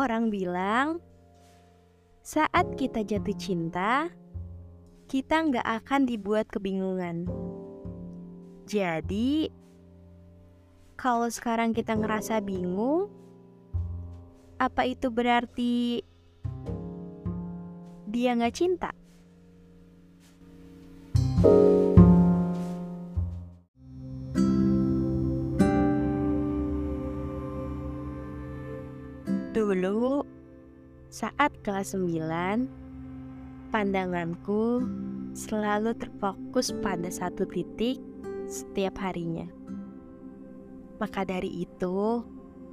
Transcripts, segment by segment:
Orang bilang, saat kita jatuh cinta, kita nggak akan dibuat kebingungan. Jadi, kalau sekarang kita ngerasa bingung, apa itu berarti dia nggak cinta? Dulu, saat kelas 9, pandanganku selalu terfokus pada satu titik setiap harinya. Maka dari itu,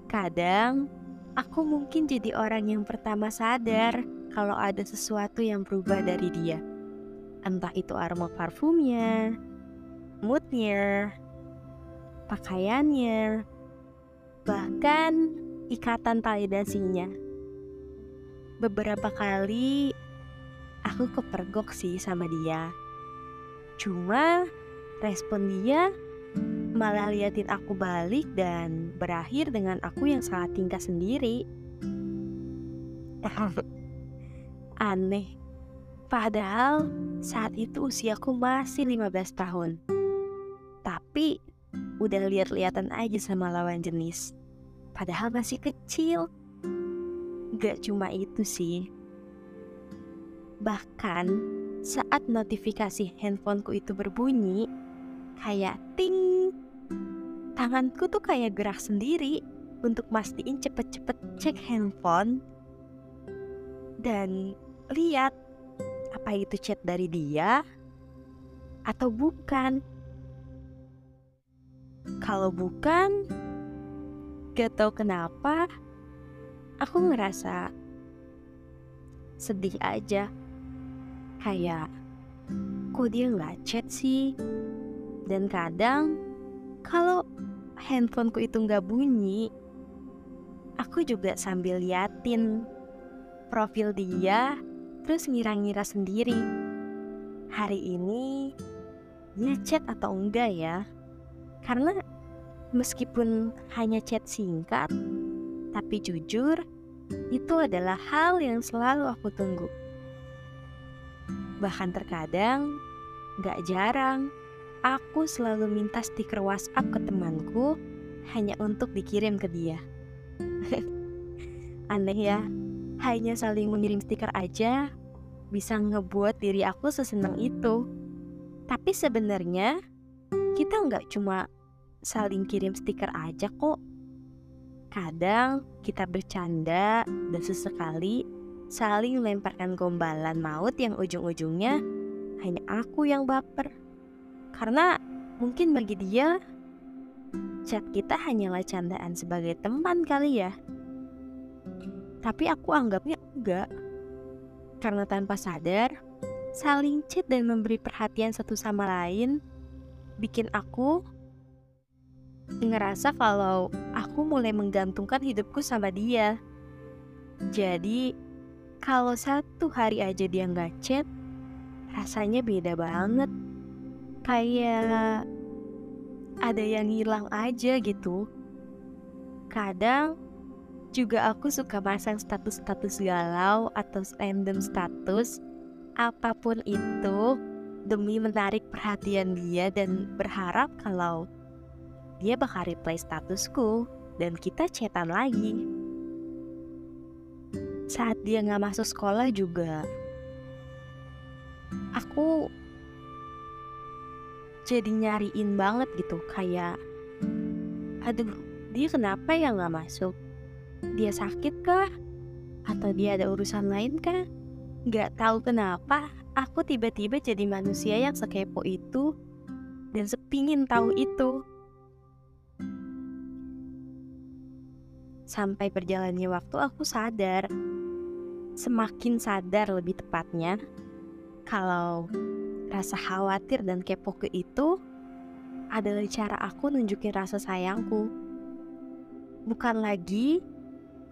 kadang aku mungkin jadi orang yang pertama sadar kalau ada sesuatu yang berubah dari dia. Entah itu aroma parfumnya, moodnya, pakaiannya, bahkan ikatan tali dasinya. Beberapa kali aku kepergok sih sama dia. Cuma respon dia malah liatin aku balik dan berakhir dengan aku yang salah tingkah sendiri. Aneh. Padahal saat itu usiaku masih 15 tahun. Tapi udah lihat-lihatan aja sama lawan jenis padahal masih kecil. Gak cuma itu sih. Bahkan saat notifikasi handphoneku itu berbunyi, kayak ting, tanganku tuh kayak gerak sendiri untuk mastiin cepet-cepet cek handphone dan lihat apa itu chat dari dia atau bukan. Kalau bukan, Gak tau kenapa, aku ngerasa sedih aja. Kayak, kok dia nggak chat sih? Dan kadang, kalau handphoneku itu nggak bunyi, aku juga sambil liatin profil dia, terus ngira-ngira sendiri. Hari ini, dia chat atau enggak ya? Karena Meskipun hanya chat singkat, tapi jujur, itu adalah hal yang selalu aku tunggu. Bahkan terkadang, gak jarang, aku selalu minta stiker WhatsApp ke temanku hanya untuk dikirim ke dia. Aneh ya, hanya saling mengirim stiker aja bisa ngebuat diri aku sesenang itu. Tapi sebenarnya kita nggak cuma saling kirim stiker aja kok. Kadang kita bercanda dan sesekali saling lemparkan gombalan maut yang ujung-ujungnya hanya aku yang baper. Karena mungkin bagi dia chat kita hanyalah candaan sebagai teman kali ya. Tapi aku anggapnya enggak. Karena tanpa sadar, saling chat dan memberi perhatian satu sama lain bikin aku ngerasa kalau aku mulai menggantungkan hidupku sama dia. Jadi, kalau satu hari aja dia nggak chat, rasanya beda banget. Kayak ada yang hilang aja gitu. Kadang juga aku suka pasang status-status galau atau random status apa pun itu demi menarik perhatian dia dan berharap kalau dia bakal reply statusku dan kita chatan lagi. Saat dia gak masuk sekolah juga, aku jadi nyariin banget gitu kayak, aduh dia kenapa ya gak masuk? Dia sakit kah? Atau dia ada urusan lain kah? Gak tahu kenapa aku tiba-tiba jadi manusia yang sekepo itu dan sepingin tahu itu. Sampai berjalannya waktu aku sadar, semakin sadar lebih tepatnya, kalau rasa khawatir dan kepo ke itu adalah cara aku nunjukin rasa sayangku. Bukan lagi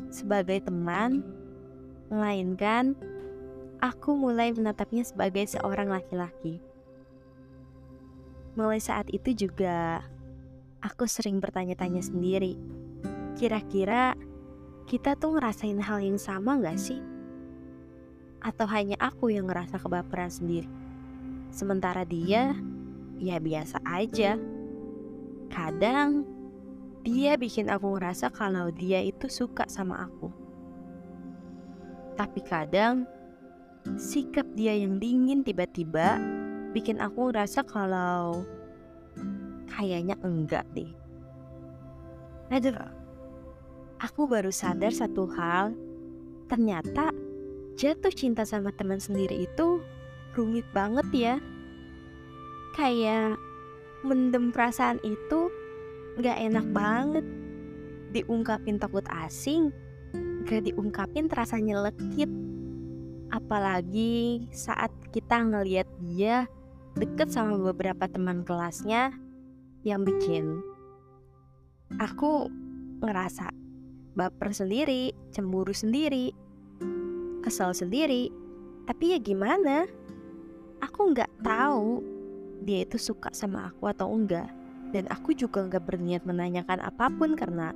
sebagai teman, melainkan aku mulai menatapnya sebagai seorang laki-laki. Mulai saat itu juga aku sering bertanya-tanya sendiri Kira-kira kita tuh ngerasain hal yang sama gak sih? Atau hanya aku yang ngerasa kebaperan sendiri? Sementara dia, ya biasa aja. Kadang, dia bikin aku ngerasa kalau dia itu suka sama aku. Tapi kadang, sikap dia yang dingin tiba-tiba bikin aku ngerasa kalau kayaknya enggak deh. Aduh, aku baru sadar satu hal. Ternyata jatuh cinta sama teman sendiri itu rumit banget ya. Kayak mendem perasaan itu gak enak banget. Diungkapin takut asing, gak diungkapin terasa nyelekit. Apalagi saat kita ngeliat dia deket sama beberapa teman kelasnya yang bikin aku ngerasa baper sendiri, cemburu sendiri, kesel sendiri. Tapi ya gimana? Aku nggak tahu dia itu suka sama aku atau enggak. Dan aku juga nggak berniat menanyakan apa pun karena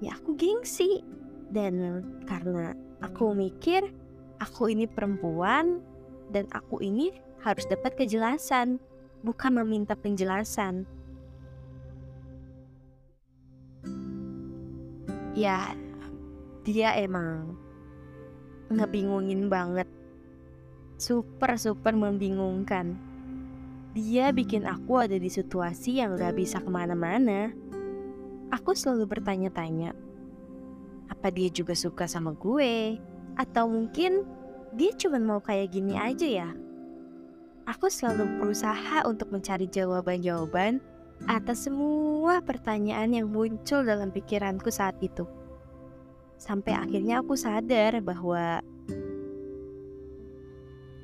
ya aku gengsi. Dan karena aku mikir aku ini perempuan dan aku ini harus dapat kejelasan, bukan meminta penjelasan. Ya, dia emang ngebingungin banget. Super super membingungkan. Dia bikin aku ada di situasi yang gak bisa ke mana-mana. Aku selalu bertanya-tanya, apa dia juga suka sama gue? Atau mungkin dia cuma mau kayak gini aja ya? Aku selalu berusaha untuk mencari jawaban-jawaban atas semua pertanyaan yang muncul dalam pikiranku saat itu. Sampai akhirnya aku sadar bahwa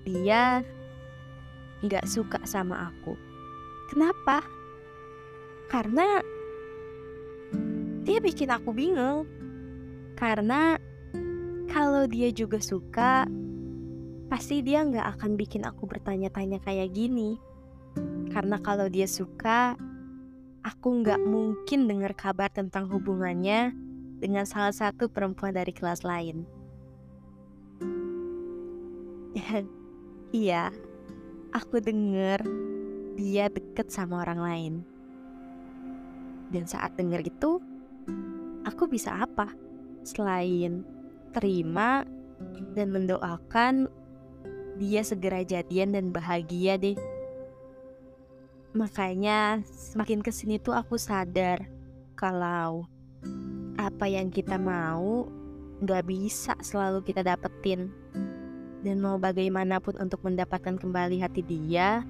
dia nggak suka sama aku. Kenapa? Karena dia bikin aku bingung. Karena kalau dia juga suka, pasti dia nggak akan bikin aku bertanya-tanya kayak gini. Karena kalau dia suka, aku nggak mungkin dengar kabar tentang hubungannya dengan salah satu perempuan dari kelas lain. iya, aku dengar dia deket sama orang lain. Dan saat dengar itu, aku bisa apa selain terima dan mendoakan dia segera jadian dan bahagia deh. Makanya semakin ke sini tuh aku sadar kalau apa yang kita mau gak bisa selalu kita dapetin. Dan mau bagaimanapun untuk mendapatkan kembali hati dia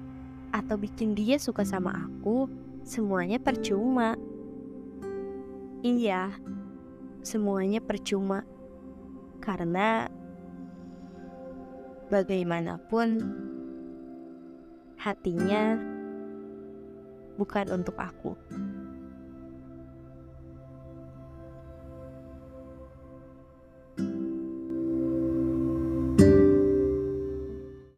atau bikin dia suka sama aku, semuanya percuma. Iya, semuanya percuma. Karena bagaimanapun hatinya bukan untuk aku.